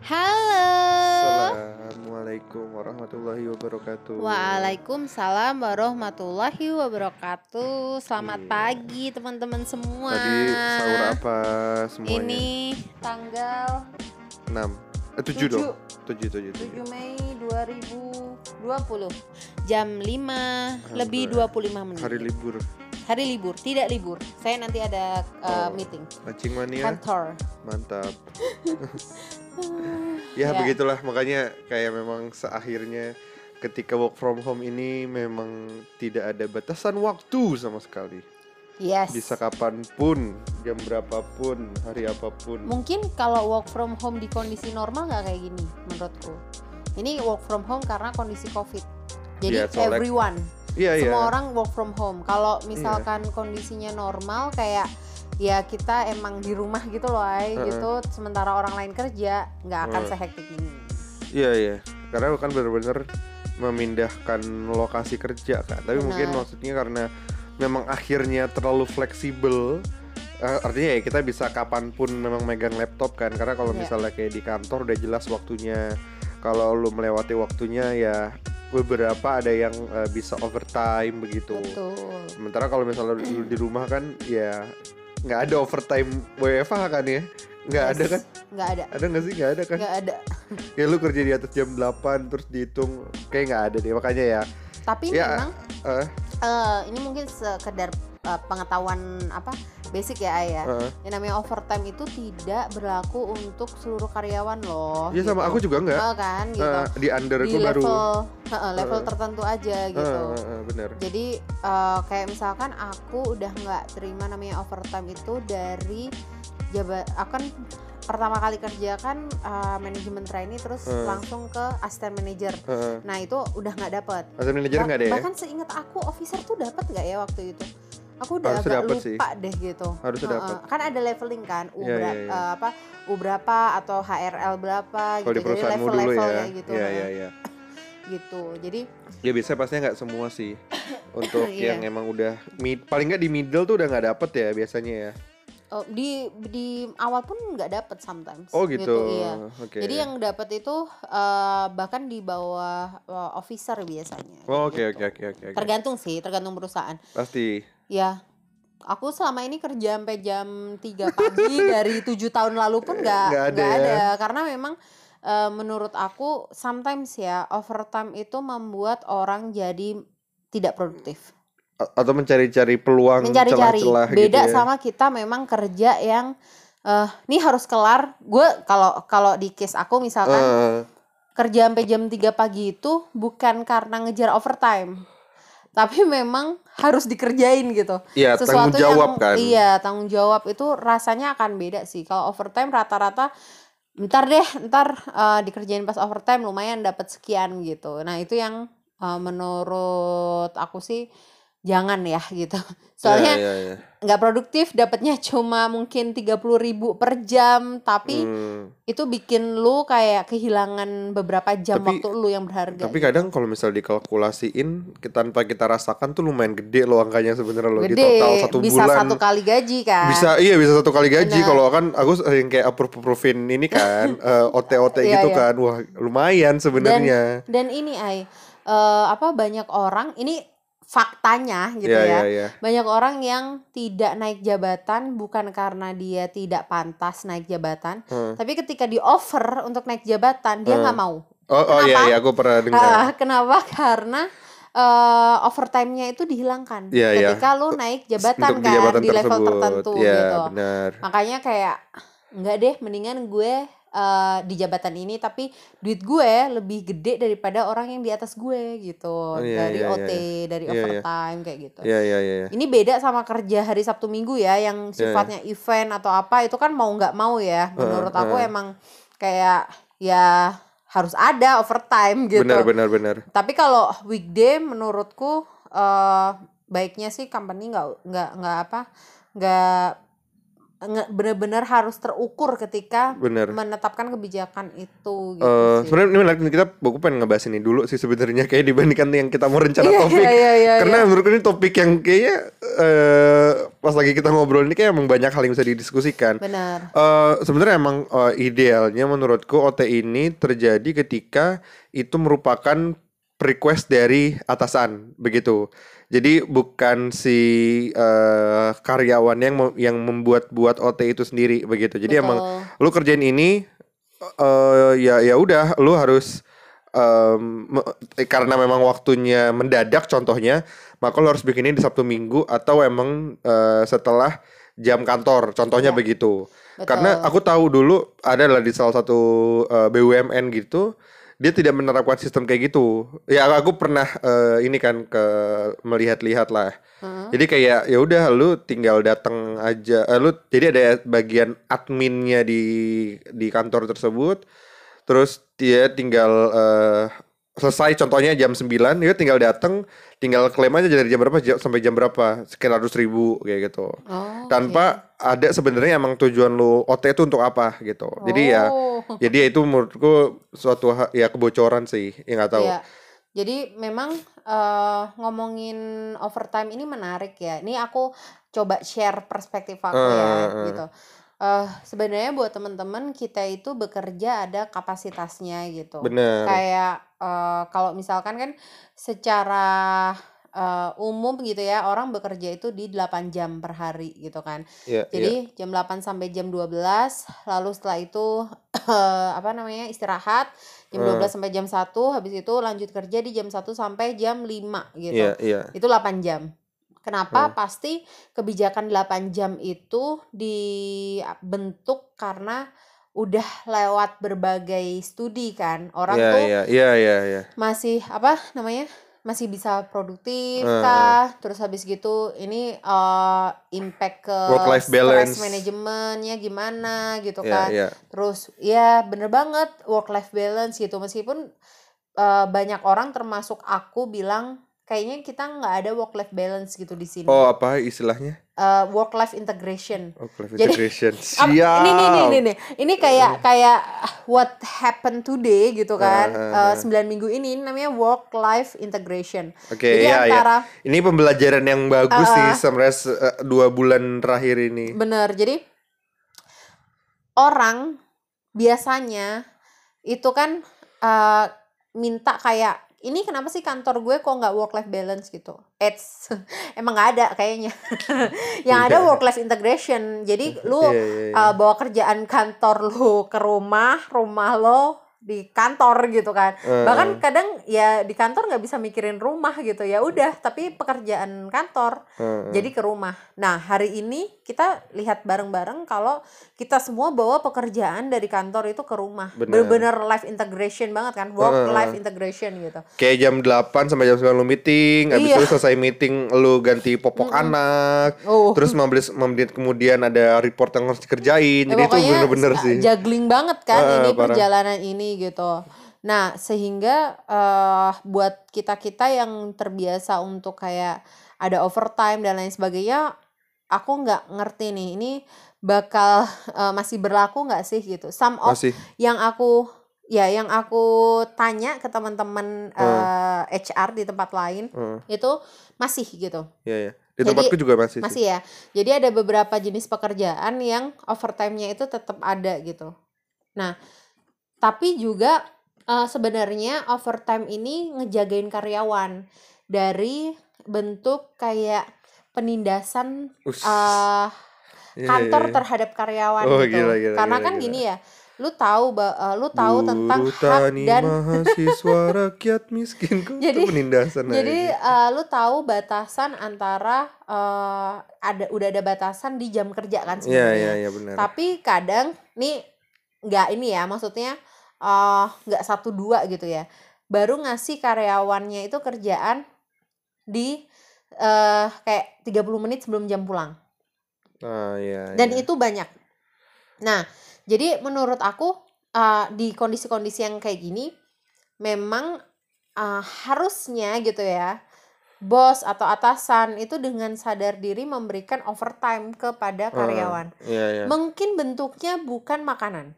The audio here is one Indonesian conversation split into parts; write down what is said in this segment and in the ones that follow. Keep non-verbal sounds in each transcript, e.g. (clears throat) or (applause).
Halo. Assalamualaikum warahmatullahi wabarakatuh. Waalaikumsalam warahmatullahi wabarakatuh. Selamat Iya. pagi teman-teman semua. Tadi sahur apa semuanya? Ini tanggal 6 eh 7 dong. 7 7 7 Mei 2020 jam 5 lebih Alhamdulillah. 25 menit. Hari libur. Hari libur, tidak libur. Saya nanti ada uh, Oh. meeting Mancing mania. kantor. Mantap. (laughs) ya, Ya. begitulah makanya kayak memang seakhirnya ketika work from home ini memang tidak ada batasan waktu sama sekali. Yes. Bisa kapan pun, jam berapapun, hari apa pun. Mungkin kalau work from home di kondisi normal nggak kayak gini menurutku. Ini work from home karena kondisi covid. Jadi Iya, soalnya- everyone, Iya iya. semua orang work from home. Kalau misalkan kondisinya normal kayak ya kita emang di rumah gitu loh, ay, Heeh. gitu. Sementara orang lain kerja nggak akan Heeh. sehektik ini. Iya iya, karena kan bener-bener memindahkan lokasi kerja kan. Tapi mungkin Benar. maksudnya karena memang akhirnya terlalu fleksibel. eh, artinya ya kita bisa kapan pun memang megang laptop kan. Karena kalau Iya. misalnya kayak di kantor udah jelas waktunya. Kalau lu melewati waktunya ya beberapa ada yang eh, bisa overtime begitu. Betul. Sementara kalau misalnya di rumah kan ya nggak ada overtime WFH kan ya? Nggak ada Yes. kan? Nggak ada. Ada nggak sih? Nggak ada kan? Nggak ada. (laughs) ya lu kerja di atas jam 8 terus dihitung kayak nggak ada deh makanya ya Tapi Ya, memang eh eh, ini mungkin sekedar eh, pengetahuan apa basic ya, Ay, ya. eh, Yang namanya overtime itu tidak berlaku untuk seluruh karyawan loh. ya sama gitu. aku juga nggak Oh, kan gitu. Eh, di under di aku baru level heeh, level Eh. tertentu aja Eh, gitu. eh, eh, bener Jadi eh, kayak misalkan aku udah nggak terima namanya overtime itu dari jabat akan pertama kali kerja kan eh, manajemen trainee terus Eh. langsung ke asisten manager. Heeh. Nah itu udah nggak dapet. manajer Bah- nggak ada ya Bahkan seingat aku officer tuh dapat nggak ya waktu itu? Aku udah Harusnya agak lupa sih. deh gitu. Harusnya Heeh. dapet. Kan ada leveling kan, U Iya, iya, iya. eh, apa U berapa atau HRL berapa kalau gitu. di Jadi dulu ya level-levelnya gitu. ya heeh, ya ya Gitu. Jadi ya biasanya pastinya nggak semua sih (coughs) untuk Iya. yang emang udah mid paling nggak di middle tuh udah nggak dapet ya biasanya ya Oh, di di awal pun nggak dapet sometimes. oh gitu, iya. oke Jadi yang dapat itu eh, bahkan di bawah eh, officer biasanya. oh, oke gitu. oke oke oke oke. Tergantung sih, tergantung perusahaan. pasti Ya, aku selama ini kerja sampai jam 3 pagi (laughs) dari tujuh tahun lalu pun nggak Nggak ada ya. ada karena memang eh, menurut aku sometimes ya overtime itu membuat orang jadi tidak produktif. Atau mencari-cari peluang mencari-cari. celah-celah beda gitu ya. sama kita memang kerja yang eh nih harus kelar. Gue kalau kalau di case aku misalkan Eh, kerja sampai jam 3 pagi itu bukan karena ngejar overtime. Tapi memang harus dikerjain gitu. Iya, tanggung jawab yang kan. iya tanggung jawab itu rasanya akan beda sih. Kalau overtime rata-rata ntar deh ntar eh, dikerjain pas overtime lumayan dapat sekian gitu. Nah itu yang eh, menurut aku sih jangan ya gitu. (laughs) Soalnya Iya, iya, iya. nggak produktif dapatnya cuma mungkin 30.000 ribu per jam. Tapi Hmm, itu bikin lu kayak kehilangan beberapa jam Tapi- waktu lu yang berharga tapi kadang kalau misal dikalkulasiin kita tanpa kita rasakan tuh lumayan gede loh angkanya sebenarnya loh di total satu bisa bulan. satu kali gaji kan? Bisa iya bisa satu kali gaji. Kalau kan aku sering kayak approve approvein ini (laughs) kan eh, OT OT Iya, gitu iya. kan. Wah lumayan sebenarnya. dan ini ay eh, apa banyak orang ini faktanya gitu Iya, ya iya, iya. banyak orang yang tidak naik jabatan bukan karena dia tidak pantas naik jabatan Hmm. tapi ketika di offer untuk naik jabatan dia Hmm. nggak mau oh oh iya iya aku pernah dengar Ah, kenapa? (laughs) Karena eh, overtime-nya itu dihilangkan Iya, iya. ketika lu naik jabatan Untuk kan jabatan di level tersebut. tertentu Iya, gitu. benar Makanya kayak enggak deh, mendingan gue eh, di jabatan ini tapi duit gue lebih gede daripada orang yang di atas gue gitu. Oh, iya, dari iya, OT, iya. dari Iya, iya. overtime kayak gitu. iya iya iya iya. Ini beda sama kerja hari Sabtu Minggu ya yang Iya, sifatnya event atau apa itu kan mau nggak mau ya. Menurut aku heeh. emang kayak ya harus ada overtime gitu. benar benar benar Tapi kalau weekday menurutku eh baiknya sih company nggak nggak nggak apa nggak bener-bener harus terukur ketika bener menetapkan kebijakan itu gitu sih. sebenarnya ini kita aku pengen ngebahas ini dulu sih sebenarnya kayak dibandingkan yang kita mau rencana Iya, topik iya, iya, iya, karena iya. menurutku ini topik yang kayaknya eh pas lagi kita ngobrol ini kayak emang banyak hal yang bisa didiskusikan benar Eh sebenarnya emang eh, idealnya menurutku OT ini terjadi ketika itu merupakan request dari atasan begitu. Jadi bukan si eh, karyawan yang mem- yang membuat buat OT itu sendiri begitu. Jadi emang Betul. lu kerjain ini eh ya ya udah lu harus eh, karena memang waktunya mendadak contohnya maka lu harus bikinnya di Sabtu Minggu atau emang eh, setelah jam kantor contohnya Ya. begitu Betul. karena aku tahu dulu ada lah di salah satu eh, BUMN gitu dia tidak menerapkan sistem kayak gitu ya aku pernah eh, ini kan ke melihat-lihat lah Heeh. jadi kayak ya udah lu tinggal datang aja. Eh, lu jadi ada bagian adminnya di di kantor tersebut. Terus dia tinggal eh, selesai contohnya jam 9 dia tinggal datang, tinggal klaim aja dari jam berapa jam, sampai jam berapa sekian ratus ribu kayak gitu. Oh, Tanpa ada sebenarnya emang tujuan lu OT itu untuk apa gitu. Jadi ya Oh. jadi ya itu menurutku suatu ya kebocoran sih, ya nggak tahu. Iya. Jadi memang eh, ngomongin overtime ini menarik ya. Ini aku coba share perspektif aku Eh, ya eh. gitu. Eh sebenarnya buat teman-teman kita itu bekerja ada kapasitasnya gitu. Bener. Kayak eh, kalau misalkan kan secara eh, umum gitu ya orang bekerja itu di 8 jam per hari gitu kan. Iya. Jadi jam 8 sampai jam 12 lalu setelah itu apa namanya istirahat jam Hmm. 12 sampai jam 1 habis itu lanjut kerja di jam 1 sampai jam 5 gitu. Iya, iya. Itu 8 jam. Kenapa? Hmm. Pasti kebijakan 8 jam itu dibentuk karena udah lewat berbagai studi kan. Orang Iya, tuh iya, iya, iya, iya. masih apa namanya masih bisa produktif kah terus habis gitu ini eh, impact ke Work life balance. manajemennya gimana gitu Iya, kan iya. terus ya bener banget work life balance gitu meskipun eh, banyak orang termasuk aku bilang kayaknya kita nggak ada work life balance gitu di sini Oh, apa istilahnya? work life integration Oh, life Jadi- integration. (laughs) Ap- Siap. ini nih nih nih ini kayak kayak what happened today gitu kan Ah, ah, ah. Eh, 9 minggu ini ini namanya work life integration Oke, jadi ya, ya. antara Ini pembelajaran yang bagus Ah, sih ah. sebenarnya se- eh, dua bulan terakhir ini. bener jadi orang biasanya itu kan eh, minta kayak ini kenapa sih kantor gue kok nggak work life balance? Gitu. It's (laughs) emang nggak ada kayaknya. (laughs) Yang ada work life integration. Jadi (laughs) lu Iya, iya, iya. uh, bawa kerjaan kantor lu ke rumah, rumah lo di kantor gitu kan. Eh, Bahkan kadang ya di kantor nggak bisa mikirin rumah gitu ya udah, tapi pekerjaan kantor eh, eh. jadi ke rumah. Nah hari ini kita lihat bareng-bareng kalau kita semua bawa pekerjaan dari kantor itu ke rumah. Bener-bener life integration banget kan, work life integration gitu. Kayak jam 8 sampai jam 9 lu meeting, habis Iya. itu selesai meeting lu ganti popok anak, Oh. terus 15 menit kemudian ada report yang harus dikerjain. Ya, Jadi itu bener-bener sih. juggling banget kan Ah, ini parah. perjalanan ini gitu. Nah, sehingga eh buat kita-kita yang terbiasa untuk kayak ada overtime dan lain sebagainya, aku nggak ngerti nih ini bakal eh, masih berlaku nggak sih gitu. Some of Masih. yang aku ya yang aku tanya ke teman-teman Hmm. eh, HR di tempat lain Eh, itu masih gitu. Iya, iya. Di Jadi, tempatku juga masih. sih. Masih ya. Jadi ada beberapa jenis pekerjaan yang overtime-nya itu tetap ada gitu. Nah, tapi juga eh, sebenarnya overtime ini ngejagain karyawan dari bentuk kayak penindasan Iya, kantor iya, iya. terhadap karyawan Oh, gitu. gila, gila, Karena gila, kan gila. gini ya, lu tahu eh, lu tahu tentang hak dan (laughs) mahasiswa rakyat miskin Jadi- penindasan Jadi aja. eh, lu tahu batasan antara eh, ada udah ada batasan di jam kerja kan Iya, sebenarnya. iya, iya benar. Tapi kadang nih nggak ini ya, maksudnya eh, nggak satu dua gitu ya. Baru ngasih karyawannya itu kerjaan di eh kayak 30 menit sebelum jam pulang. Ah, iya. Dan iya. itu banyak. Nah, jadi menurut aku uh, di kondisi-kondisi yang kayak gini memang uh, harusnya gitu ya bos atau atasan itu dengan sadar diri memberikan overtime kepada karyawan. Iya, iya. Mungkin bentuknya bukan makanan.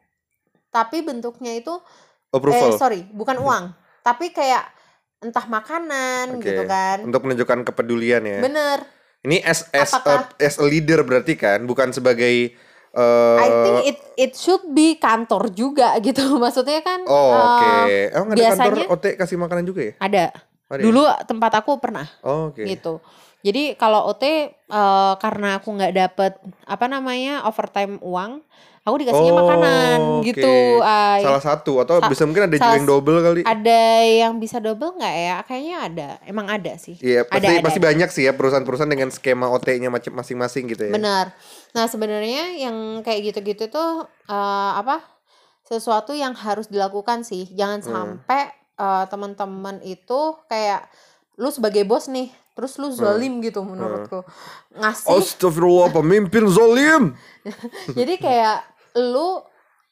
Tapi bentuknya itu eh sorry, bukan (laughs) uang. Tapi kayak entah makanan Oke. gitu kan. Untuk menunjukkan kepedulian ya. Bener. Ini as as Apakah- a, as a leader berarti kan, bukan sebagai eh I think it it should be kantor juga (laughs) gitu. Maksudnya kan Oh, oke. eh, Emang ada kantor biasanya- OT kasih makanan juga ya? ada. Ada ya? Dulu tempat aku pernah Oh, oke. gitu. Jadi kalau OT eh, karena aku nggak dapet apa namanya overtime uang, aku dikasihnya Oh, makanan oke. gitu. Ay. Salah satu atau Sa- bisa mungkin ada juga yang double kali. Ada yang bisa double nggak ya? Kayaknya ada. Emang ada sih. Iya, Ada, pasti ada, pasti ada. banyak sih ya perusahaan-perusahaan dengan skema OT-nya macam masing-masing gitu ya. Benar. Nah sebenarnya yang kayak gitu-gitu tuh eh, apa? Sesuatu yang harus dilakukan sih. Jangan Hmm. sampai eh, teman-teman itu kayak lu sebagai bos nih, terus lu zalim gitu menurutku. Ngasih Astagfirullah, pemimpin zolim. (laughs) Jadi kayak lu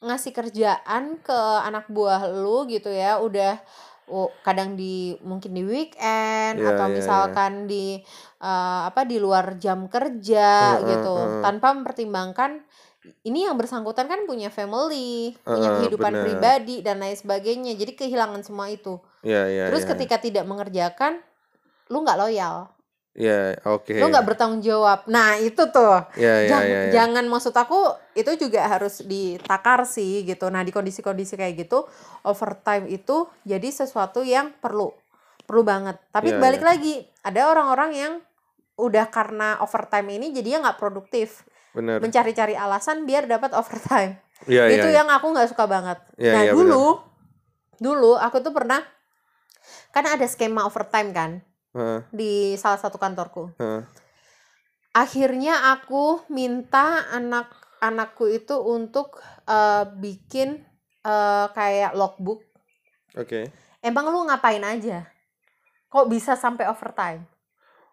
ngasih kerjaan ke anak buah lu gitu ya, udah oh, kadang di mungkin di weekend Iya, atau iya, misalkan di eh, apa di luar jam kerja Heeh, gitu, heeh. tanpa mempertimbangkan ini yang bersangkutan kan punya family, punya Heeh, kehidupan benar. pribadi dan lain sebagainya. Jadi kehilangan semua itu. Iya, iya, Terus iya. ketika tidak mengerjakan, lu nggak loyal, Iya, oke. lu nggak bertanggung jawab. Nah itu tuh Iya, iya, jangan, iya, iya. jangan maksud aku itu juga harus ditakar sih gitu. Nah di kondisi-kondisi kayak gitu overtime itu jadi sesuatu yang perlu perlu banget. Tapi Iya, balik iya. lagi ada orang-orang yang udah karena overtime ini jadinya nggak produktif Benar. mencari-cari alasan biar dapat overtime. Iya, iya. itu iya. yang aku nggak suka banget. Iya, nah iya, dulu dulu aku tuh pernah karena ada skema overtime kan Heeh, di salah satu kantorku heeh. akhirnya aku minta anak-anakku itu untuk eh, bikin eh, kayak logbook. Oke. Emang lu ngapain aja? Kok bisa sampai overtime?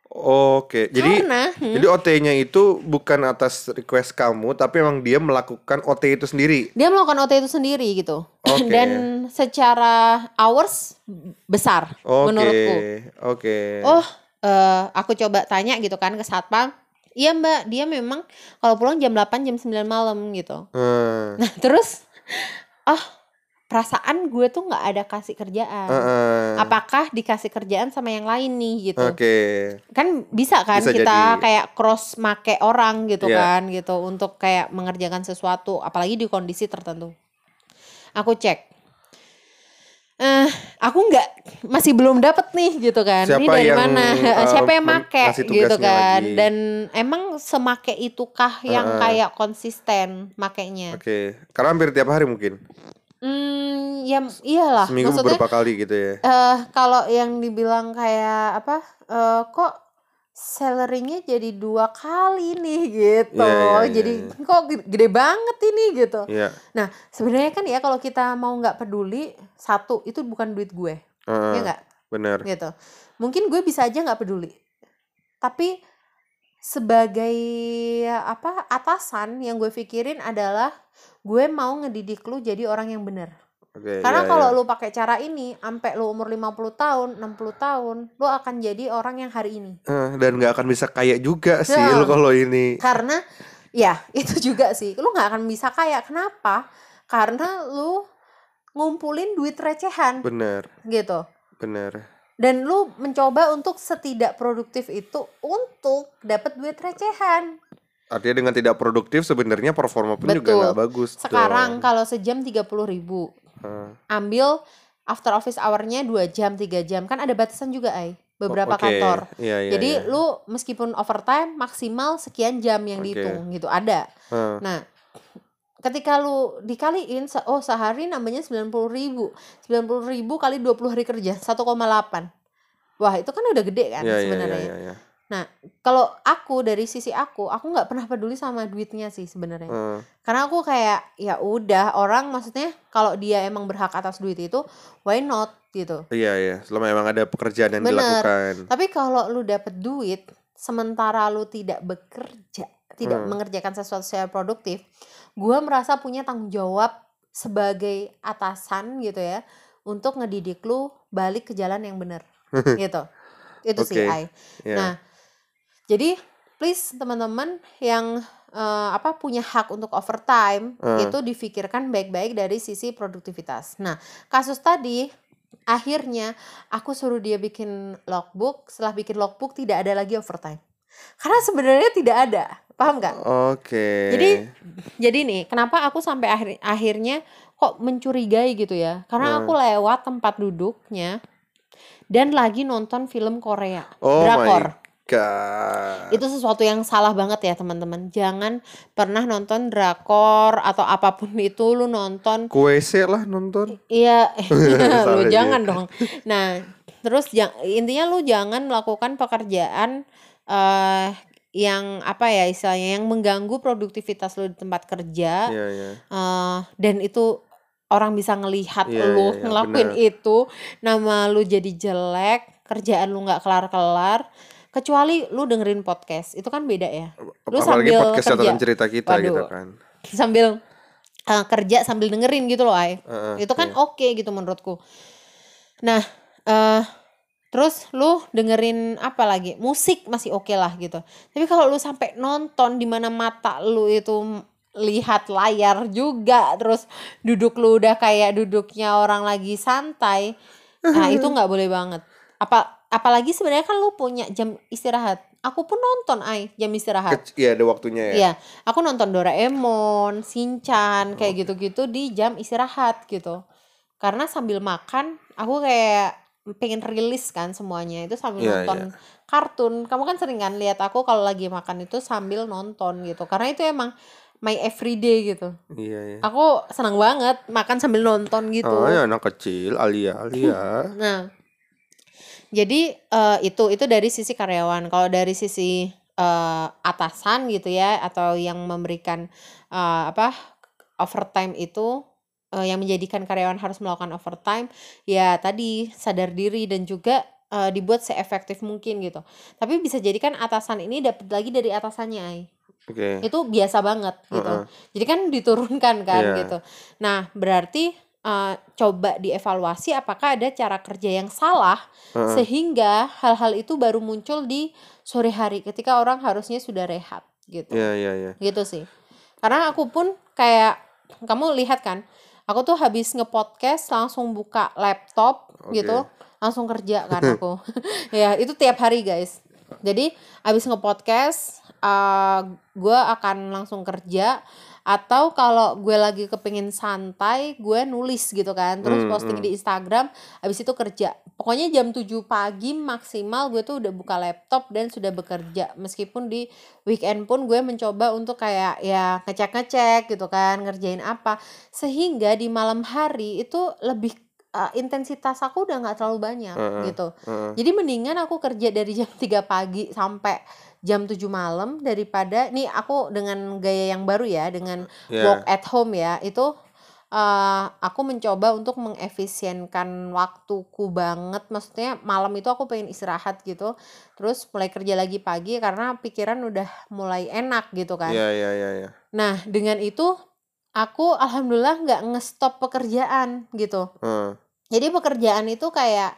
Oke. Jadi Karena hmm, jadi OT-nya itu bukan atas request kamu, tapi emang dia melakukan OT itu sendiri. dia melakukan OT itu sendiri gitu. Oke. (laughs) Dan secara hours besar Oke. menurutku. Oke. Oh, eh, aku coba tanya gitu kan ke satpam. Iya mbak, dia memang kalau pulang jam 8 jam 9 malam gitu. Hmm. Nah terus, oh perasaan gue tuh nggak ada kasih kerjaan. Heeh. apakah dikasih kerjaan sama yang lain nih gitu Oke. kan bisa kan Bisa kita jadi. kayak cross make orang gitu Iya. kan gitu untuk kayak mengerjakan sesuatu apalagi di kondisi tertentu aku cek eh aku nggak masih belum dapet nih gitu kan ini Siapa dari yang, mana eh, siapa yang make gitu kan lagi? dan emang semake itukah yang Heeh. kayak konsisten makainya Oke. Karena hampir tiap hari mungkin. hmm ya iyalah Seminggu maksudnya beberapa kali gitu ya. eh kalau yang dibilang kayak apa eh kok salarynya jadi dua kali nih gitu Iya, iya, iya, jadi iya. kok gede, banget ini gitu Iya. nah sebenarnya kan ya kalau kita mau nggak peduli satu itu bukan duit gue Heeh. ya nggak Benar. gitu mungkin gue bisa aja nggak peduli tapi sebagai apa atasan yang gue pikirin adalah gue mau ngedidik lu jadi orang yang benar Oke. karena iya, kalau iya. lu pakai cara ini, sampai lu umur 50 tahun, 60 tahun, lu akan jadi orang yang hari ini. Eh, dan nggak akan bisa kaya juga sih Ya. lu kalau ini. Karena ya, (laughs) itu juga sih. Lu nggak akan bisa kaya. Kenapa? Karena lu ngumpulin duit recehan Benar. gitu. Benar. Dan lu mencoba untuk setidak produktif itu untuk dapat duit recehan. Artinya dengan tidak produktif sebenarnya performa pun juga Betul. nggak bagus. Sekarang dong. kalau sejam 30 ribu, Heeh. ambil after office hour-nya 2 jam, 3 jam. Kan ada batasan juga, Ay. Beberapa Oke. kantor. Iya, iya, Jadi iya. lu meskipun overtime maksimal sekian jam yang Oke. dihitung gitu ada. Heeh. Nah, ketika lu dikaliin oh sehari nambahnya 90 ribu 90 ribu kali 20 hari kerja 1,8 Wah itu kan udah gede kan Iya, iya, sebenarnya. iya, iya, iya. Kalau aku dari sisi aku, aku nggak pernah peduli sama duitnya sih sebenarnya. Heeh. Karena aku kayak ya udah orang maksudnya kalau dia emang berhak atas duit itu, why not gitu. Iya, iya. Selama emang ada pekerjaan yang Bener. dilakukan. Tapi kalau lu dapet duit sementara lu tidak bekerja, tidak Hmm. mengerjakan sesuatu secara produktif, gua merasa punya tanggung jawab sebagai atasan gitu ya untuk ngedidik lu balik ke jalan yang benar (laughs) gitu. Itu sih Oke. Ai. Ya. Nah, jadi please teman-teman yang eh, apa punya hak untuk overtime Eh. itu difikirkan baik-baik dari sisi produktivitas. Nah, kasus tadi akhirnya aku suruh dia bikin logbook, setelah bikin logbook tidak ada lagi overtime. Karena sebenarnya tidak ada, paham nggak? Oke. Jadi jadi nih, kenapa aku sampai akhir akhirnya kok mencurigai gitu ya? Karena Hmm. aku lewat tempat duduknya dan lagi nonton film Korea, Oh drakor. my god. Itu sesuatu yang salah banget ya teman-teman. Jangan pernah nonton drakor atau apa pun (laughs) itu lu nonton Kuese lah nonton. Iya, (laughs) lu jangan dong. Nah, terus intinya lu jangan melakukan pekerjaan eh yang apa ya istilahnya yang mengganggu produktivitas lu di tempat kerja Iya, iya. eh dan itu orang bisa ngelihat Iya, lu iya, iya, ngelakuin benar. itu, nama lu jadi jelek, kerjaan lu nggak kelar-kelar, kecuali lu dengerin podcast. Itu kan beda ya. Lu Apalagi sambil podcast kerja. cerita kita Waduh. gitu kan. (laughs) Sambil eh, kerja sambil dengerin gitu loh, Ay Heeh, itu kan iya. oke gitu menurutku. Nah, eh terus lu dengerin apa lagi? Musik masih oke lah gitu. Tapi kalau lu sampai nonton di mana mata lu itu lihat layar juga, terus duduk lu udah kayak duduknya orang lagi santai, nah itu (laughs) nggak boleh banget. Apa apalagi sebenarnya kan lu punya jam istirahat. Aku pun nonton ay jam istirahat. Iya, ada waktunya ya. Iya, aku nonton Doraemon, Shinchan, kayak gitu-gitu di jam istirahat gitu. Karena sambil makan, aku kayak pengen rilis kan semuanya itu sambil Iya, nonton kartun. Kamu kan sering kan lihat aku kalau lagi makan itu sambil nonton gitu. Karena itu emang my everyday gitu. Iya, iya. Aku senang banget makan sambil nonton gitu. Oh, ya anak kecil, Alia, Alia. (laughs) Nah, jadi eh, itu itu dari sisi karyawan. Kalau dari sisi eh, atasan gitu ya, atau yang memberikan eh, apa overtime itu eh, yang menjadikan karyawan harus melakukan overtime, ya tadi sadar diri dan juga eh, dibuat seefektif mungkin gitu. Tapi bisa jadi kan atasan ini dapat lagi dari atasannya, Ai Oke. itu biasa banget gitu. Heeh. Jadi kan diturunkan kan Iya. gitu. Nah, berarti eh, coba dievaluasi apakah ada cara kerja yang salah Heeh. sehingga hal-hal itu baru muncul di sore hari ketika orang harusnya sudah rehat gitu. Iya, iya, iya. Gitu sih. Karena aku pun kayak kamu lihat kan, aku tuh habis nge-podcast langsung buka laptop Oke. gitu, langsung kerja kan (laughs) aku. ya, itu tiap hari, guys. Jadi, habis nge-podcast eh gue akan langsung kerja atau kalau gue lagi kepingin santai gue nulis gitu kan terus Hmm, posting hmm. di Instagram habis itu kerja. Pokoknya jam 7 pagi maksimal gue tuh udah buka laptop dan sudah bekerja. Meskipun di weekend pun gue mencoba untuk kayak ya ngecek-ngecek gitu kan ngerjain apa. Sehingga di malam hari itu lebih eh, intensitas aku udah nggak terlalu banyak Heeh. gitu Heeh. jadi mendingan aku kerja dari jam (laughs) 3 pagi sampai jam 7 malam daripada nih aku dengan gaya yang baru ya dengan Iya. work at home ya itu eh, aku mencoba untuk mengefisienkan waktuku banget maksudnya malam itu aku pengen istirahat gitu terus mulai kerja lagi pagi karena pikiran udah mulai enak gitu kan Iya, iya, iya, iya. nah dengan itu aku alhamdulillah nggak ngestop pekerjaan gitu. Heeh. jadi pekerjaan itu kayak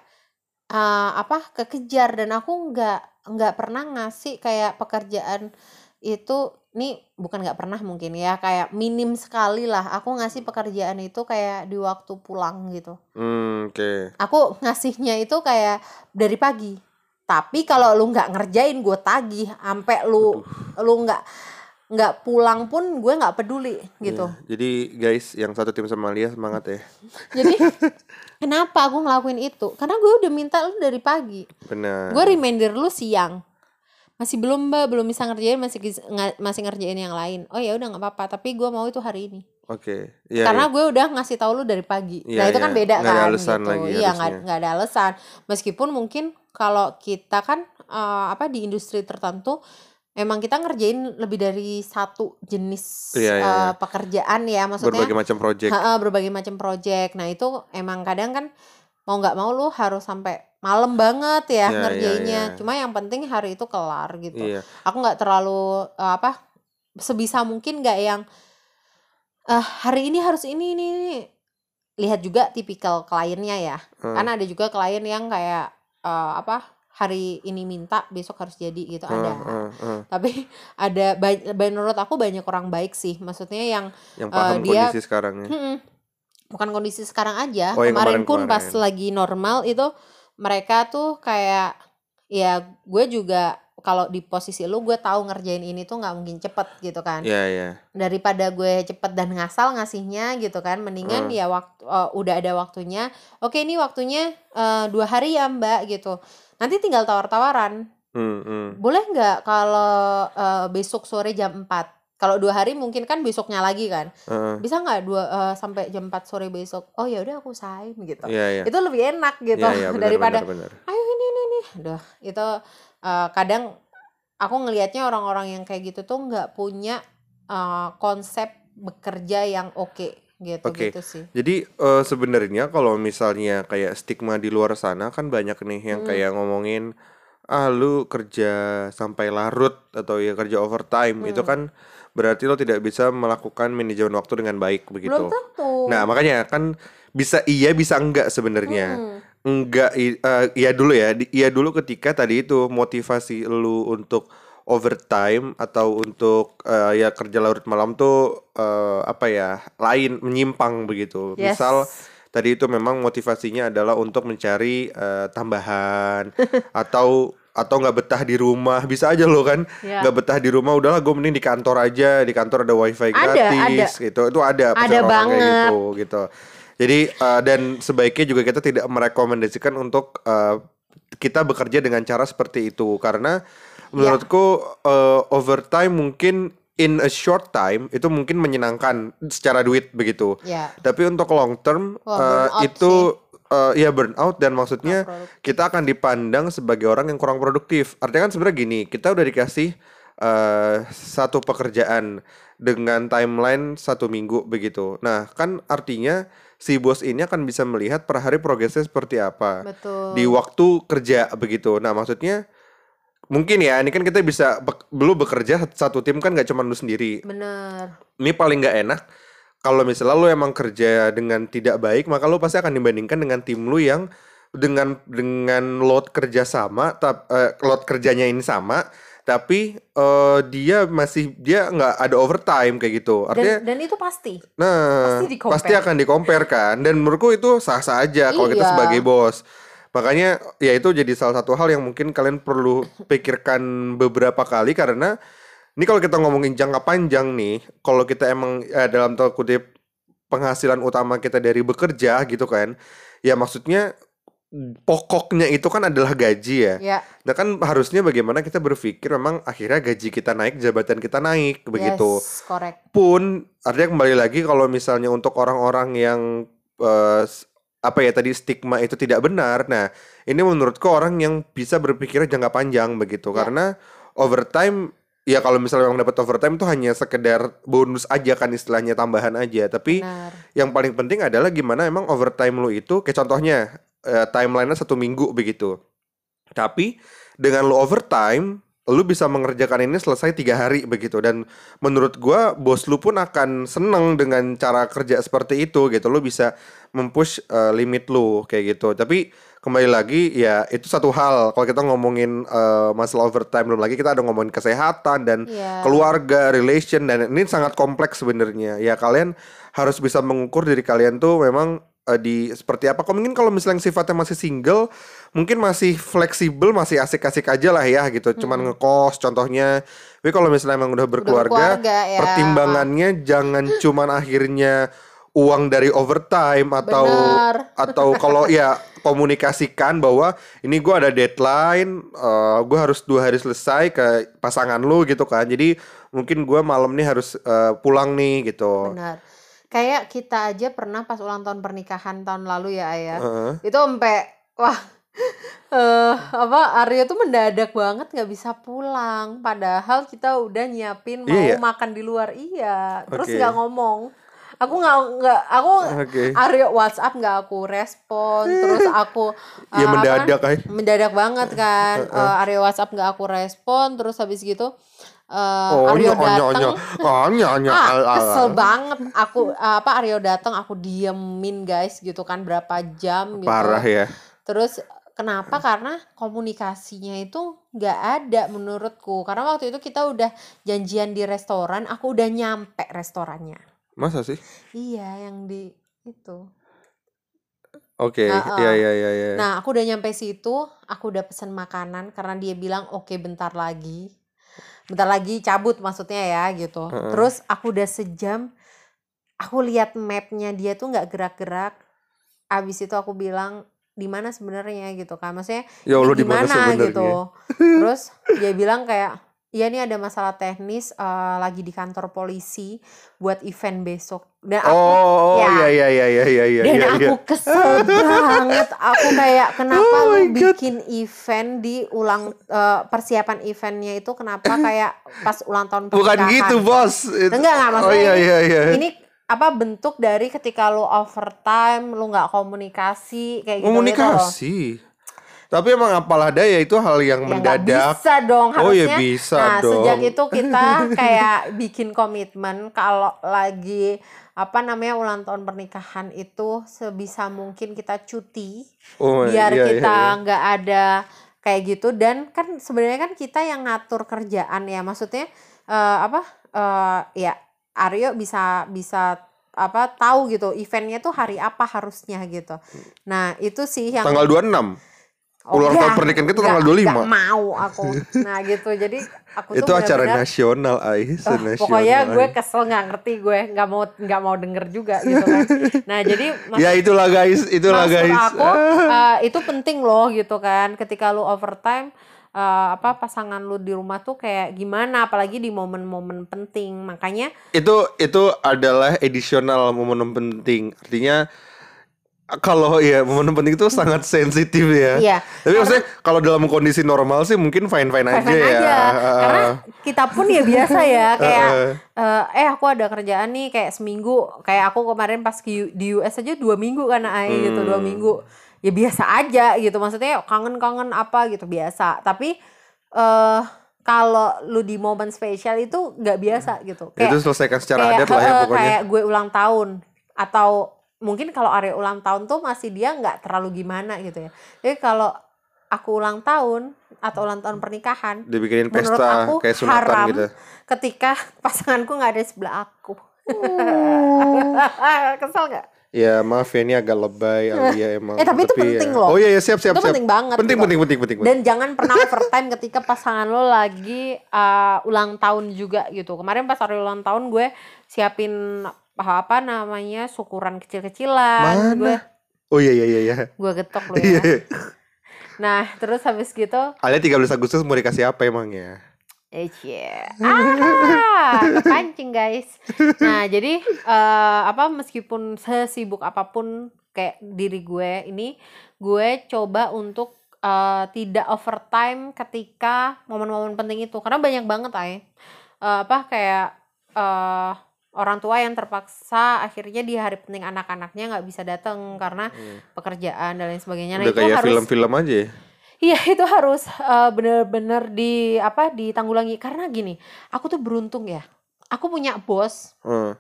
eh, apa kekejar dan aku nggak nggak pernah ngasih kayak pekerjaan itu nih bukan nggak pernah mungkin ya kayak minim sekali lah. Aku ngasih pekerjaan itu kayak di waktu pulang gitu. Hmm, oke. aku ngasihnya itu kayak dari pagi. Tapi kalau lu nggak ngerjain gue tagih sampai lu lu nggak nggak pulang pun gue nggak peduli gitu Iya. Jadi guys, yang satu tim sama Alia semangat ya. (laughs) jadi (laughs) kenapa aku ngelakuin itu karena gue udah minta lu dari pagi Benar. gue reminder lu siang masih belum mbak belum bisa ngerjain masih masih ngerjain yang lain oh ya udah nggak apa-apa tapi gue mau itu hari ini Oke. Iya, karena iya. gue udah ngasih tahu lu dari pagi Iya, nah itu kan iya. beda ada kan alasan gitu lagi iya nggak ada alasan meskipun mungkin kalau kita kan eh, apa di industri tertentu emang kita ngerjain lebih dari satu jenis Iya, iya, eh, iya. pekerjaan ya maksudnya berbagai macam project. Ha-ha, berbagai macam project. Nah, itu emang kadang kan mau nggak mau lu harus sampai malam banget ya Iya, iya, ngerjainnya. iya. Cuma yang penting hari itu kelar gitu. Iya. Aku nggak terlalu eh, apa sebisa mungkin nggak yang eh hari ini harus ini ini ini. Lihat juga tipikal kliennya ya. Hmm. Karena ada juga klien yang kayak eh, apa hari ini minta besok harus jadi gitu Heeh, ada heeh, heeh. tapi (laughs) ada menurut aku banyak orang baik sih maksudnya yang Yang eh, paham dia kondisi sekarang ya. Mm-mm. bukan kondisi sekarang aja Oh, yang kemarin pun pas kemarin-kemarin. lagi normal itu mereka tuh kayak ya gue juga kalau di posisi lu gue tahu ngerjain ini tuh nggak mungkin cepet gitu kan Iya, iya. daripada gue cepet dan ngasal ngasihnya gitu kan mendingan Hmm. ya waktu eh, udah ada waktunya oke ini waktunya eh, dua hari ya mbak gitu nanti tinggal tawar-tawaran Hmm, hmm. boleh nggak kalau eh, besok sore jam 4 kalau dua hari mungkin kan besoknya lagi kan Heeh. bisa nggak dua eh, sampai jam 4 sore besok oh ya udah aku usahain gitu Iya, iya. itu lebih enak gitu Iya, iya, benar, daripada benar, benar. ayo ini ini nih Duh, itu eh, kadang aku ngelihatnya orang-orang yang kayak gitu tuh nggak punya eh, konsep bekerja yang oke gitu Oke. gitu sih Jadi eh, sebenarnya kalau misalnya kayak stigma di luar sana kan banyak nih yang Hmm. kayak ngomongin ah lu kerja sampai larut atau ya kerja overtime itu Hmm. kan berarti lo tidak bisa melakukan manajemen waktu dengan baik belum begitu. tentu Nah, makanya kan bisa iya bisa enggak sebenarnya. Hmm. Enggak eh, iya dulu ya. Iya dulu ketika tadi itu motivasi lu untuk overtime atau untuk eh, ya kerja larut malam tuh eh, apa ya lain menyimpang begitu. yes. Misal tadi itu memang motivasinya adalah untuk mencari eh, tambahan (laughs) atau atau nggak betah di rumah. Bisa aja lo kan ya. nggak betah di rumah udahlah gue mending di kantor aja. Di kantor ada wifi Ada, gratis gitu. Itu ada Ada kayak banget. gitu gitu. Jadi eh, dan sebaiknya juga kita tidak merekomendasikan untuk eh, kita bekerja dengan cara seperti itu. Karena Menurutku eh, overtime mungkin in a short time itu mungkin menyenangkan secara duit begitu ya tapi untuk long term Wah, eh, burnout itu eh, ya burnout dan maksudnya kita akan dipandang sebagai orang yang kurang produktif. Artinya kan sebenarnya gini, kita udah dikasih eh satu pekerjaan dengan timeline satu minggu begitu. Nah, kan artinya si bos ini akan bisa melihat per hari progresnya seperti apa betul di waktu kerja begitu. Nah, maksudnya mungkin ya, ini kan kita bisa belum bekerja satu tim kan gak cuma lu sendiri. bener Ini paling nggak enak kalau misalnya lu emang kerja dengan tidak baik, maka lu pasti akan dibandingkan dengan tim lu yang dengan dengan load kerja sama, tap, eh, load kerjanya ini sama, tapi eh, dia masih dia nggak ada overtime kayak gitu. Artinya, dan dan itu pasti nah pasti pasti akan dikompar kan. Dan menurutku itu sah-sah aja kalau kita Iya. sebagai bos. Makanya ya itu jadi salah satu hal yang mungkin kalian perlu pikirkan beberapa kali karena ini kalau kita ngomongin jangka panjang nih, kalau kita emang eh, dalam tanda kutip penghasilan utama kita dari bekerja gitu kan, ya maksudnya pokoknya itu kan adalah gaji ya. ya. Nah kan harusnya bagaimana kita berpikir memang akhirnya gaji kita naik, jabatan kita naik begitu. Yes correct. Pun artinya kembali lagi kalau misalnya untuk orang-orang yang s- apa ya tadi stigma itu tidak benar. Nah, ini menurutku orang yang bisa berpikir jangka panjang begitu Ya. karena overtime ya kalau misalnya memang dapat overtime itu hanya sekedar bonus aja kan istilahnya tambahan aja. Tapi benar yang paling penting adalah gimana emang overtime lu itu kayak contohnya eh, timelinenya satu minggu begitu. Tapi dengan lu overtime lu bisa mengerjakan ini selesai tiga hari begitu dan menurut gua bos lu pun akan seneng dengan cara kerja seperti itu gitu lu bisa mempush eh, limit lu kayak gitu tapi kembali lagi ya itu satu hal kalau kita ngomongin eh, masalah overtime belum lagi kita ada ngomongin kesehatan dan Iya. keluarga, relation dan ini sangat kompleks sebenarnya. Ya kalian harus bisa mengukur diri kalian tuh memang eh, di seperti apa. Kalau mungkin kalau misalnya sifatnya masih single, mungkin masih fleksibel, masih asik-asik aja lah ya gitu. Cuman ngekos contohnya. Tapi kalau misalnya emang udah berkeluarga, berkeluarga, ya. pertimbangannya jangan cuman akhirnya uang dari overtime atau Benar. atau kalau ya komunikasikan bahwa ini gua ada deadline, eh gua harus dua hari selesai ke pasangan lu gitu kan. Jadi mungkin gua malam nih harus eh, pulang nih gitu. benar kayak kita aja pernah pas ulang tahun pernikahan tahun lalu ya ayah Heeh. itu sampai wah (laughs) eh apa Aryo tuh mendadak banget nggak bisa pulang. Padahal kita udah nyiapin mau Iya. ya? makan di luar. Iya terus nggak ngomong. Aku nggak nggak aku Oke. Aryo WhatsApp nggak aku respon. Terus aku (laughs) Ya eh, apa, mendadak ay. mendadak banget kan. Eh, Aryo WhatsApp nggak aku respon. Terus habis gitu eh Oh, Aryo nyo. datang Oh, ah al, kesel banget aku apa Aryo datang aku diemin guys gitu kan berapa jam gitu Parah ya. terus Kenapa? Karena komunikasinya itu nggak ada menurutku. Karena waktu itu kita udah janjian di restoran, aku udah nyampe restorannya. Masa sih? Iya, yang di itu. Oke, Heeh. iya iya iya iya. Nah, aku udah nyampe situ, aku udah pesen makanan karena dia bilang oke bentar lagi. Bentar lagi cabut maksudnya ya gitu. Heeh. Terus aku udah sejam, aku lihat mapnya dia tuh nggak gerak-gerak. Abis itu aku bilang di mana sebenarnya gitu kan. Maksudnya Ya Allah di mana gimana gitu. (laughs) Terus dia bilang kayak Iya nih ada masalah teknis eh, lagi di kantor polisi buat event besok. Dan aku Oh, ya. iya iya iya iya iya iya. dan iya, iya. aku kesel banget. Aku kayak kenapa Oh lu my God. bikin event di ulang eh, persiapan eventnya itu kenapa kayak pas ulang tahun Bukan pernikahan. gitu, Bos. Itu- Enggak, enggak, Oh maksudnya iya ini- iya iya. Ini apa bentuk dari ketika lu overtime, lu nggak komunikasi kayak gitu gitu loh. Tapi emang apalah daya itu hal yang Ya mendadak. bisa dong Oh ya harusnya. bisa nah dong. sejak itu kita (laughs) kayak bikin komitmen kalau lagi apa namanya ulang tahun pernikahan itu sebisa mungkin kita cuti Oh, biar iya, iya, kita iya. nggak ada kayak gitu dan kan sebenarnya kan kita yang ngatur kerjaan ya maksudnya eh, apa eh, ya Aryo bisa bisa apa tahu gitu eventnya tuh hari apa harusnya gitu nah itu sih yang Tanggal 26. Oh, Ulang tahun pernikahan kita tanggal 25. enggak mau aku. Nah gitu. Jadi aku Itu tuh acara benar-benar, nasional, Ais. "Ah, nasional. pokoknya gue kesel nggak ngerti gue nggak mau nggak mau denger juga gitu kan. (laughs) Nah jadi Ya itulah guys, itulah maksud guys. aku (laughs) eh, itu penting loh gitu kan. Ketika lu overtime eh, apa pasangan lu di rumah tuh kayak gimana apalagi di momen-momen penting. Makanya itu itu adalah additional momen penting. Artinya kalau ya momen penting itu sangat sensitif ya. iya Tapi maksudnya kalau dalam kondisi normal sih mungkin fine fine aja fine-fine ya. aja. Karena kita pun ya biasa ya kayak eh eh aku ada kerjaan nih kayak seminggu kayak aku kemarin pas di US aja dua minggu kan ay gitu dua Hmm. minggu ya biasa aja gitu maksudnya kangen-kangen apa gitu biasa tapi eh kalau lu di momen spesial itu nggak biasa gitu itu selesaikan secara kayak, adat lah ya pokoknya. kayak gue ulang tahun atau mungkin kalau area ulang tahun tuh masih dia nggak terlalu gimana gitu ya jadi kalau aku ulang tahun atau ulang tahun pernikahan Dibikinin menurut pesta aku kayak sunatan haram gitu. ketika (laughs) pasanganku nggak ada di sebelah aku. (laughs) Kesel nggak? Ya maaf ya ini agak lebay (laughs) Alia emang. Eh, tapi itu penting ya. loh. Oh iya iya siap siap Itu siap. penting banget Penting gitu. penting penting penting. penting. Dan jangan pernah overtime ketika pasangan lo lagi uh, ulang tahun juga gitu. Kemarin pas hari ulang tahun gue siapin apa, namanya syukuran kecil-kecilan. Gue Oh iya iya iya iya. gue getok lo (laughs) Iya. ya. Nah terus habis gitu Alia 13 Agustus mau dikasih apa emang ya? Eh. Ah, kepancing guys. Nah, jadi eh, apa meskipun sesibuk apa pun kayak diri gue ini, gue coba untuk eh, tidak overtime ketika momen-momen penting itu. Karena banyak banget ay. Eh, apa kayak eh orang tua yang terpaksa akhirnya di hari penting anak-anaknya nggak bisa datang karena pekerjaan dan lain sebagainya. Nah, Hmm. Udah itu kayak harus film-film aja ya. Iya (laughs) itu harus eh, bener-bener di apa ditanggulangi karena gini aku tuh beruntung ya aku punya bos Heeh.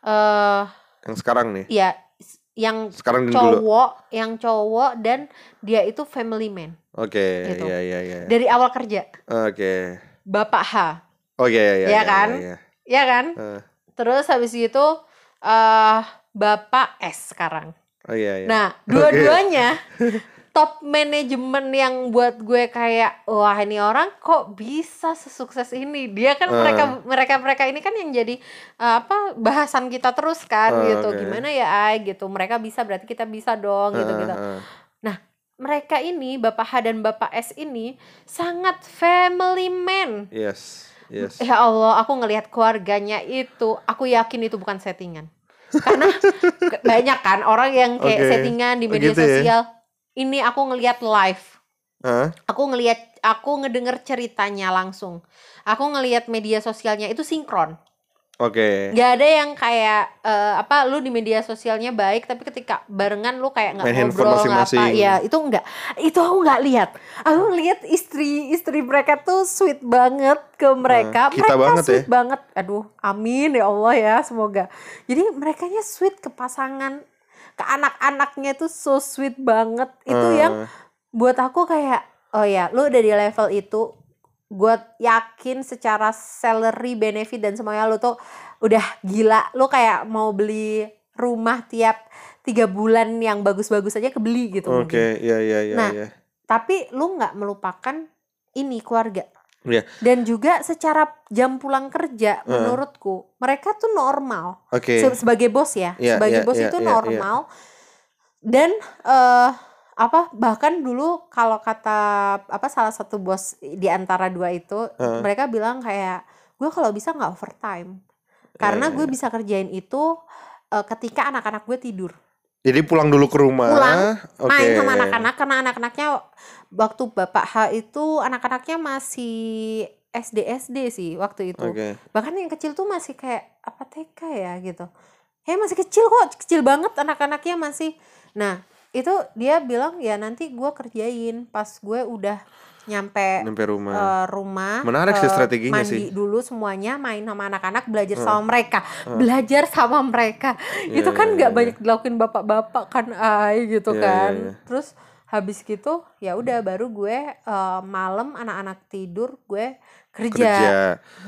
eh yang sekarang nih. ya s- yang Sekarang dan dulu. cowok yang cowok dan dia itu family man Oke, Gitu. iya iya iya. dari awal kerja Oke. bapak H Oh iya iya iya. Iya kan? iya. ya kan Eh, terus habis gitu eh bapak S sekarang Oh iya iya. Nah, (laughs) dua-duanya top manajemen yang buat gue kayak wah ini orang kok bisa sesukses ini. Dia kan Eh. mereka mereka mereka ini kan yang jadi eh, apa bahasan kita terus kan Eh, gitu. oke. Gimana ya ay gitu. Mereka bisa berarti kita bisa dong gitu gitu. Heeh, heeh. Mereka ini Bapak H dan Bapak S ini sangat family man. Yes. Yes. Ya Allah, aku ngelihat keluarganya itu, aku yakin itu bukan settingan. Karena (laughs) banyak kan orang yang kayak Oke. settingan di media gitu ya? sosial. Ini aku ngelihat live. Hah? Aku ngelihat aku ngedenger ceritanya langsung. Aku ngelihat media sosialnya itu sinkron. Oke. Gak ada yang kayak eh, apa lu di media sosialnya baik tapi ketika barengan lu kayak nggak ngobrol nggak apa. masing-masing. Ya, itu enggak. Itu aku nggak lihat. Aku ngelihat istri-istri mereka tuh sweet banget ke mereka. kita mereka banget ya. sweet banget. Aduh, amin ya Allah ya, semoga. Jadi merekanya sweet ke pasangan, ke anak-anaknya tuh so sweet banget. Itu Eh, yang buat aku kayak oh ya lu udah di level itu gue yakin secara salary benefit dan semuanya lu tuh udah gila lu kayak mau beli rumah tiap tiga bulan yang bagus-bagus aja kebeli gitu Oke, mungkin. iya iya iya Nah, iya. tapi lu nggak melupakan ini keluarga Iya. dan juga secara jam pulang kerja Heeh. menurutku mereka tuh normal Oke. Se- sebagai bos ya Iya, sebagai iya, bos iya, itu iya. normal dan eh apa bahkan dulu kalau kata apa salah satu bos di antara dua itu Heeh. mereka bilang kayak gue kalau bisa nggak overtime karena Iya, gue iya. bisa kerjain itu eh, ketika anak-anak gue tidur Jadi pulang dulu ke rumah. Pulang, Oke. main sama anak-anak karena anak-anaknya waktu bapak H itu anak-anaknya masih SD SD sih waktu itu Oke. bahkan yang kecil tuh masih kayak apa TK ya gitu kayak masih kecil kok kecil banget anak-anaknya masih nah itu dia bilang ya nanti gue kerjain pas gue udah nyampe Sampai rumah. eh, rumah Menarik sih eh, strateginya mandi sih. dulu semuanya main sama anak-anak belajar Heeh. sama mereka belajar sama mereka Iya, itu kan iya, nggak iya. banyak dilakuin bapak-bapak kan ay gitu Iya, kan iya, iya. terus habis gitu ya udah baru gue eh, malam anak-anak tidur gue kerja, Kerja.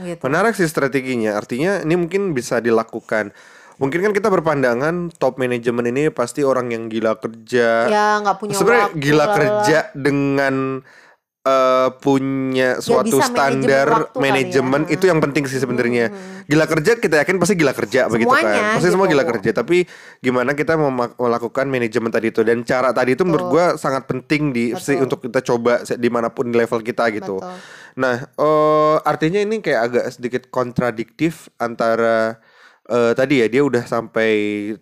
gitu Menarik sih strateginya. Artinya ini mungkin bisa dilakukan. Mungkin kan kita berpandangan top manajemen ini pasti orang yang gila kerja. ya nggak punya Sebenarnya gila lalala. kerja dengan eh, punya suatu bisa manajemen standar kali ya. manajemen itu yang penting sih sebenarnya. Hmm. Gila kerja kita yakin pasti gila kerja begitu kan. Semuanya Pasti semua gitu. gila kerja, tapi gimana kita melakukan manajemen tadi itu dan cara tadi itu menurut gua sangat penting di sih untuk kita coba di mana pun di level kita gitu. Betul. Nah, eh artinya ini kayak agak sedikit kontradiktif antara eh, tadi ya dia udah sampai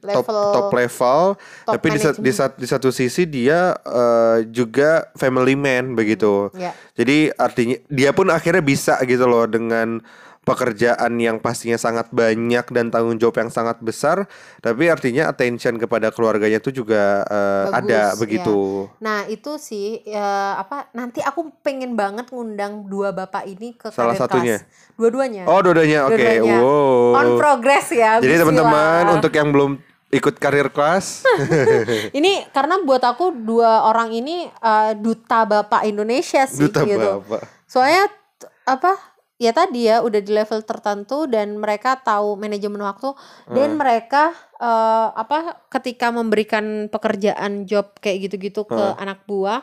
top Level- top level, top tapi di, di, di satu sisi dia eh, juga family man begitu. ya. Jadi artinya dia pun akhirnya bisa gitu loh dengan pekerjaan yang pastinya sangat banyak dan tanggung jawab yang sangat besar, tapi artinya attention kepada keluarganya itu juga eh, Bagus, ada ya. begitu. Nah itu sih ya, apa nanti aku pengen banget ngundang dua bapak ini ke Salah satunya? Dua-duanya. Oh, dua-duanya oke. Dua-duanya. Wow. On progress ya. Jadi bismillah. teman-teman untuk yang belum ikut karir kelas, (laughs) ini karena buat aku dua orang ini eh, duta bapak Indonesia sih duta gitu. bapak. Soalnya apa ya tadi ya udah di level tertentu dan mereka tahu manajemen waktu dan Hmm. mereka eh, apa ketika memberikan pekerjaan job kayak gitu-gitu ke Hmm. anak buah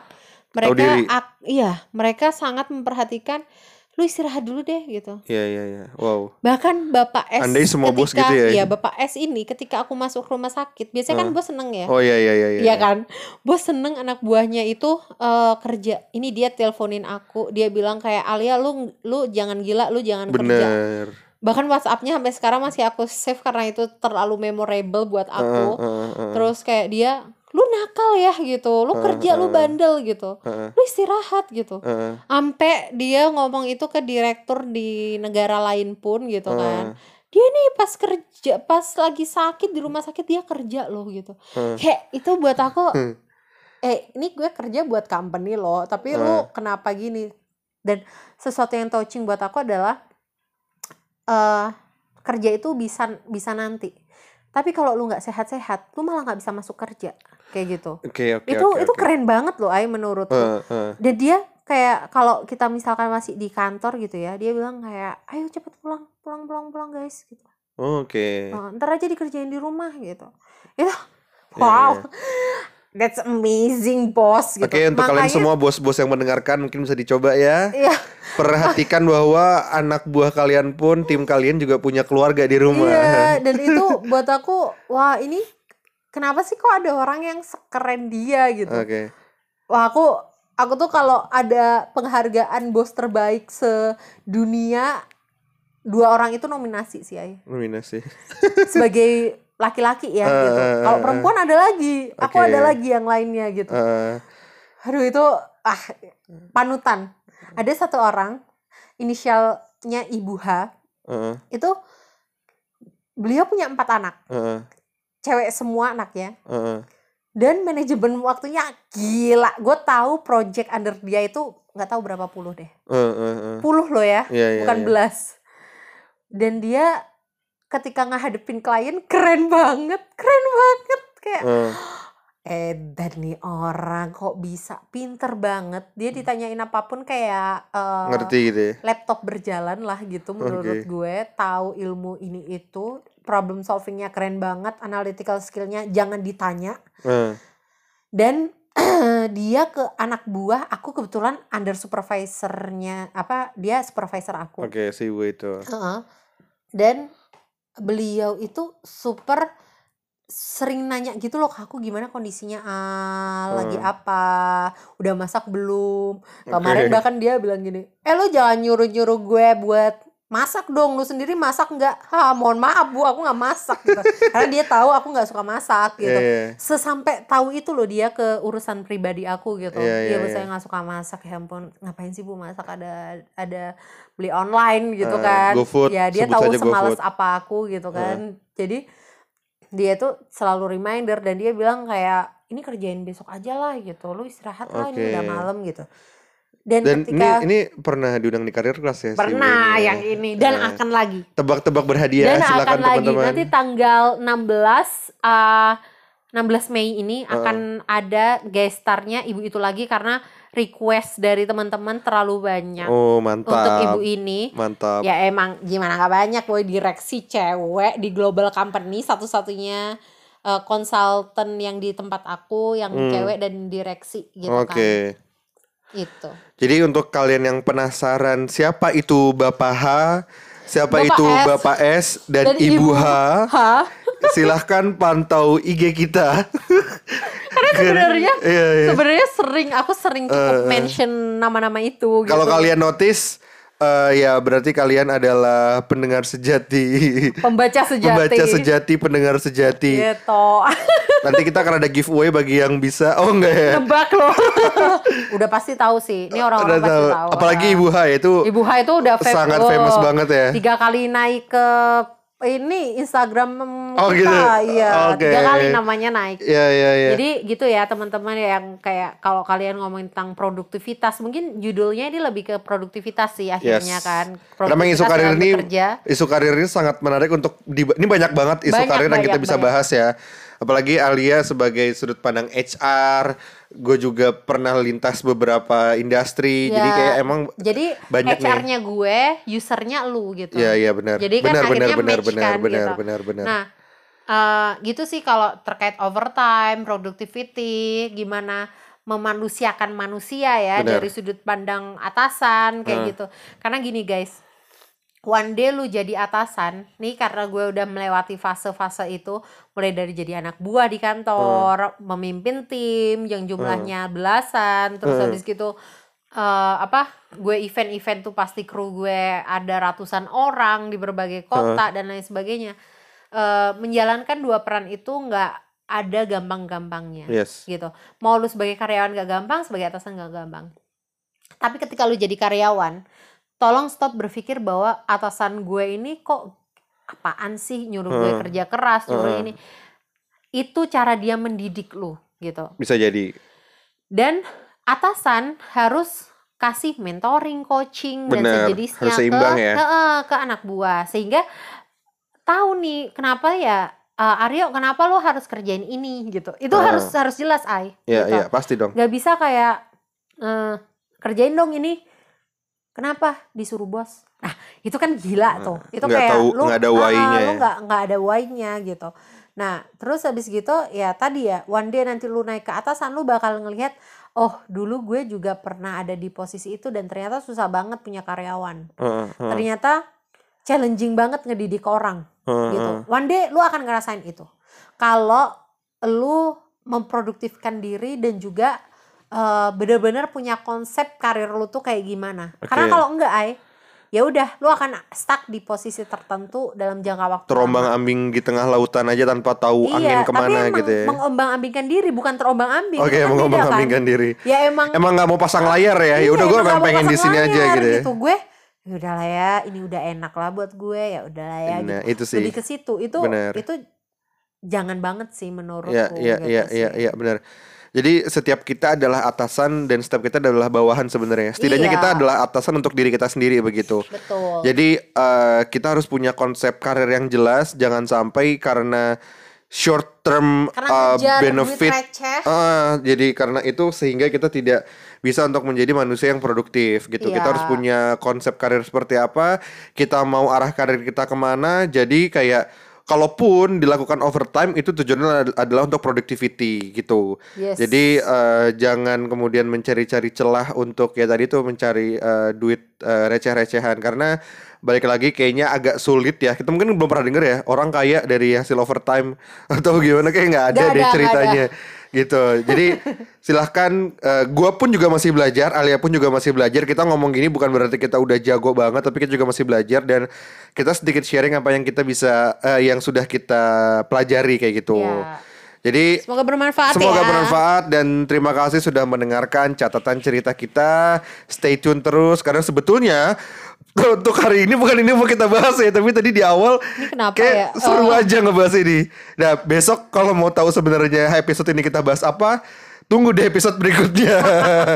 mereka ak- iya mereka sangat memperhatikan lu istirahat dulu deh gitu Iya iya iya. Wow. bahkan bapak S Andai semua bos ketika gitu ya? iya, bapak S ini ketika aku masuk rumah sakit biasanya kan Hmm. bos seneng ya Oh iya iya iya. Iya kan, bos seneng anak buahnya itu eh, kerja. Ini dia teleponin aku, dia bilang kayak Alia, lu lu jangan gila, lu jangan kerja. Bener. Bahkan WhatsAppnya sampai sekarang masih aku save karena itu terlalu memorable buat aku. Heeh, heeh, heeh. Terus kayak dia, lu nakal ya gitu, lu kerja, lu heeh. bandel gitu, Heeh, lu istirahat gitu. Ampe dia ngomong itu ke direktur di negara lain pun gitu kan. Dia nih pas kerja, pas lagi sakit di rumah sakit dia kerja loh gitu. Kayak itu buat aku (laughs) eh ini gue kerja buat company loh tapi lu kenapa gini? Dan sesuatu yang touching buat aku adalah eh kerja itu bisa bisa nanti. Tapi kalau lu nggak sehat-sehat lu malah nggak bisa masuk kerja kayak gitu Oke oke itu oke, itu oke. keren banget loh ay menurutku Heeh, heeh. dan dia kayak kalau kita misalkan masih di kantor gitu ya dia bilang kayak ayo cepet pulang pulang pulang pulang guys gitu Oke. Oh, ntar aja dikerjain di rumah gitu itu Iya, wow iya. that's amazing boss gitu Oke untuk kalian Makanya- semua bos-bos yang mendengarkan mungkin bisa dicoba ya. Iya, Perhatikan bahwa anak buah kalian pun tim kalian juga punya keluarga di rumah. iya, dan (laughs) itu buat aku, wah ini kenapa sih kok ada orang yang sekeren dia gitu? Oke. Wah aku, aku tuh kalau ada penghargaan bos terbaik sedunia, dua orang itu nominasi sih, Ay. Nominasi. (laughs) sebagai laki-laki ya Eh, gitu. eh, Kalau eh, perempuan ada lagi, aku Oke. ada lagi yang lainnya gitu. Heeh, Aduh itu ah panutan. Ada satu orang inisialnya Ibu H heeh, itu beliau punya empat anak heeh, cewek semua anaknya heeh. dan manajemen waktunya gila gue tahu project under dia itu nggak tahu berapa puluh deh Heeh, heeh. puluh loh ya Iya, iya, bukan iya. belas dan dia ketika ngehadepin klien keren banget keren banget kayak Heeh. edan nih orang kok bisa pinter banget dia ditanyain apa pun kayak eh, Ngerti gitu ya. laptop berjalan lah gitu menurut Oke. gue tahu ilmu ini itu problem solvingnya keren banget analytical skillnya jangan ditanya Eh, dan (clears throat) dia ke anak buah aku kebetulan under supervisornya apa dia supervisor aku Oke, si Ibu itu. Heeh. dan beliau itu super sering nanya gitu loh aku gimana kondisinya ah lagi Hmm. apa udah masak belum kemarin Oke. bahkan dia bilang gini eh lo jangan nyuruh nyuruh gue buat masak dong lu sendiri masak nggak ha mohon maaf bu aku nggak masak gitu karena dia tahu aku nggak suka masak gitu iya. sesampai tahu itu loh dia ke urusan pribadi aku gitu. Iya, bu iya. saya nggak suka masak ya ampun. Ngapain sih bu masak ada ada beli online gitu Eh, kan. GoFood, ya dia tahu GoFood. apa aku gitu kan. Jadi dia tuh selalu reminder dan dia bilang kayak ini kerjain besok aja lah gitu. Lu istirahat lah ini udah malam gitu. Dan, Dan ketika ini ini pernah diundang di karir kelas ya si pernah ini ya? yang ini dan Eh, akan lagi Tebak-tebak berhadiah dan silakan akan lagi teman-teman. nanti tanggal 16 uh, 16 Mei ini Heeh. akan ada guest starnya ibu itu lagi karena request dari teman-teman terlalu banyak Oh, untuk mantap. ibu ini. Mantap. Ya emang gimana nggak banyak boy direksi cewek di global company satu-satunya uh, konsultan yang di tempat aku yang Hmm. cewek dan direksi gitu Oke. kan. Itu. Jadi untuk kalian yang penasaran siapa itu Bapak H, siapa Bapak itu S. Bapak S dan, Dan Ibu Ibu H, Hah? silahkan pantau IG kita. (laughs) Karena sebenarnya iya, iya. Sebenarnya sering aku sering cukup Eh, mention nama-nama itu gitu. Kalau kalian notice eh, ya berarti kalian adalah pendengar sejati. pembaca (laughs) sejati. Pembaca sejati, pendengar sejati. Gitu. (laughs) Nanti kita akan ada giveaway bagi yang bisa. Oh enggak ya? Nebak loh. (laughs) udah pasti tahu sih. Ini orang-orang pasti tahu. tahu. Apalagi Ah. Ibu H itu Ibu H itu udah fam- sangat oh, famous banget ya. Tiga kali naik ke ini Instagram Oh, kita, gitu. iya. Oke. Tiga kali namanya naik. Iya iya iya. Jadi gitu ya teman-teman yang kayak kalau kalian ngomongin tentang produktivitas, mungkin judulnya ini lebih ke produktivitas sih akhirnya Yes. kan. Karena isu karir ini bekerja. isu karir ini sangat menarik untuk di, ini banyak banget isu Banyak, karir yang kita banyak, bisa banyak. bahas ya. Apalagi Alia sebagai sudut pandang HR, gue juga pernah lintas beberapa industri. Jadi Ya, kayak emang Jadi banyak nih. HR-nya gue, usernya lu gitu. Iya iya benar. Jadi kan benar benar akhirnya benar match benar kan, benar gitu. benar benar. Nah, eh, gitu sih kalau terkait overtime, productivity, gimana memanusiakan manusia ya Benar. dari sudut pandang atasan kayak Hmm. gitu. Karena gini guys, one day lu jadi atasan, nih karena gue udah melewati fase-fase itu, mulai dari jadi anak buah di kantor, memimpin tim yang jumlahnya belasan, terus Hmm. habis gitu eh, apa gue event-event tuh pasti kru gue ada ratusan orang di berbagai kota dan lain sebagainya. Eh, menjalankan dua peran itu nggak ada gampang-gampangnya Yes. gitu. Mau lu sebagai karyawan gak gampang sebagai atasan gak gampang. Tapi ketika lu jadi karyawan tolong stop berpikir bahwa atasan gue ini kok apaan sih nyuruh gue Hmm. kerja keras nyuruh Hmm. ini itu cara dia mendidik lu gitu Bisa jadi. dan atasan harus kasih mentoring, coaching dan Benar, sejenisnya harus seimbang ke ya. ke, ke anak buah sehingga tahu nih kenapa ya eh, Aryo kenapa lo harus kerjain ini gitu. Itu Ah. harus harus jelas ay. Iya gitu. iya pasti dong. Gak bisa kayak eh, kerjain dong ini. Kenapa disuruh bos? Nah, itu kan gila tuh. Itu. Nggak kayak tahu- lu nggak ada ah, why-nya lu ya. nggak nggak ada why-nya gitu. Nah, terus habis gitu ya tadi ya one day nanti lu naik ke atasan lu bakal ngelihat oh, dulu gue juga pernah ada di posisi itu dan ternyata susah banget punya karyawan. Heeh, heeh, Ternyata challenging banget ngedidik orang heeh, gitu. heeh. One day lu akan ngerasain itu. Kalau lu memproduktifkan diri dan juga eh, bener-bener punya konsep karir lu tuh kayak gimana. Karena Oke. kalau enggak, ay, ya udah lu akan stuck di posisi tertentu dalam jangka waktu Terombang ambing di tengah lautan aja tanpa tahu angin Iya, ke mana tapi gitu ya. mengombang-ambingkan diri bukan terombang-ambing. Oke, Itu kan mengombang kan? ambingkan diri. Ya emang Emang nggak mau pasang layar ya? Ya Iya, udah gue emang pengen di sini aja gitu ya. Gue ya udahlah ya, ini udah enak lah buat gue, ya udahlah ya Nah, gitu. itu sih. Lebih ke situ. Itu Bener. itu jangan banget sih menurutku Iya, iya, gitu iya, sih. iya, iya, benar. Jadi setiap kita adalah atasan dan setiap kita adalah bawahan sebenarnya. Setidaknya Iya. kita adalah atasan untuk diri kita sendiri begitu. Betul. Jadi eh, kita harus punya konsep karir yang jelas, jangan sampai karena short term Karena uh, benefit. Ah, jadi karena itu sehingga kita tidak bisa untuk menjadi manusia yang produktif gitu. Kita Iya. harus punya konsep karir seperti apa, kita mau arah karir kita ke mana. Jadi kayak kalaupun dilakukan overtime itu tujuannya ad- adalah untuk productivity gitu. Yes. Jadi eh, jangan kemudian mencari-cari celah untuk ya tadi tuh mencari eh, duit eh, receh-recehan karena balik lagi kayaknya agak sulit ya. Kita mungkin belum pernah denger ya orang kaya dari hasil overtime (laughs) atau gimana kayak nggak ada Nggak deh ada, ceritanya gitu. Jadi (laughs) silahkan eh, gua pun juga masih belajar, Alia pun juga masih belajar. Kita ngomong gini bukan berarti kita udah jago banget, tapi kita juga masih belajar dan kita sedikit sharing apa yang kita bisa eh, yang sudah kita pelajari kayak gitu. Iya. Jadi Semoga bermanfaat Semoga ya. bermanfaat dan terima kasih sudah mendengarkan catatan cerita kita. Stay tune terus karena sebetulnya untuk hari ini bukan ini mau kita bahas ya, tapi tadi di awal Ini kenapa kayak ya? seru Oh. aja ngebahas ini. Nah, besok kalau mau tahu sebenarnya episode ini kita bahas apa, tunggu di episode berikutnya.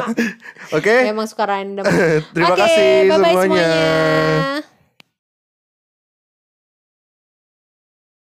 (laughs) Oke? Emang suka random. (laughs) Terima Oke, kasih bye-bye semuanya. semuanya.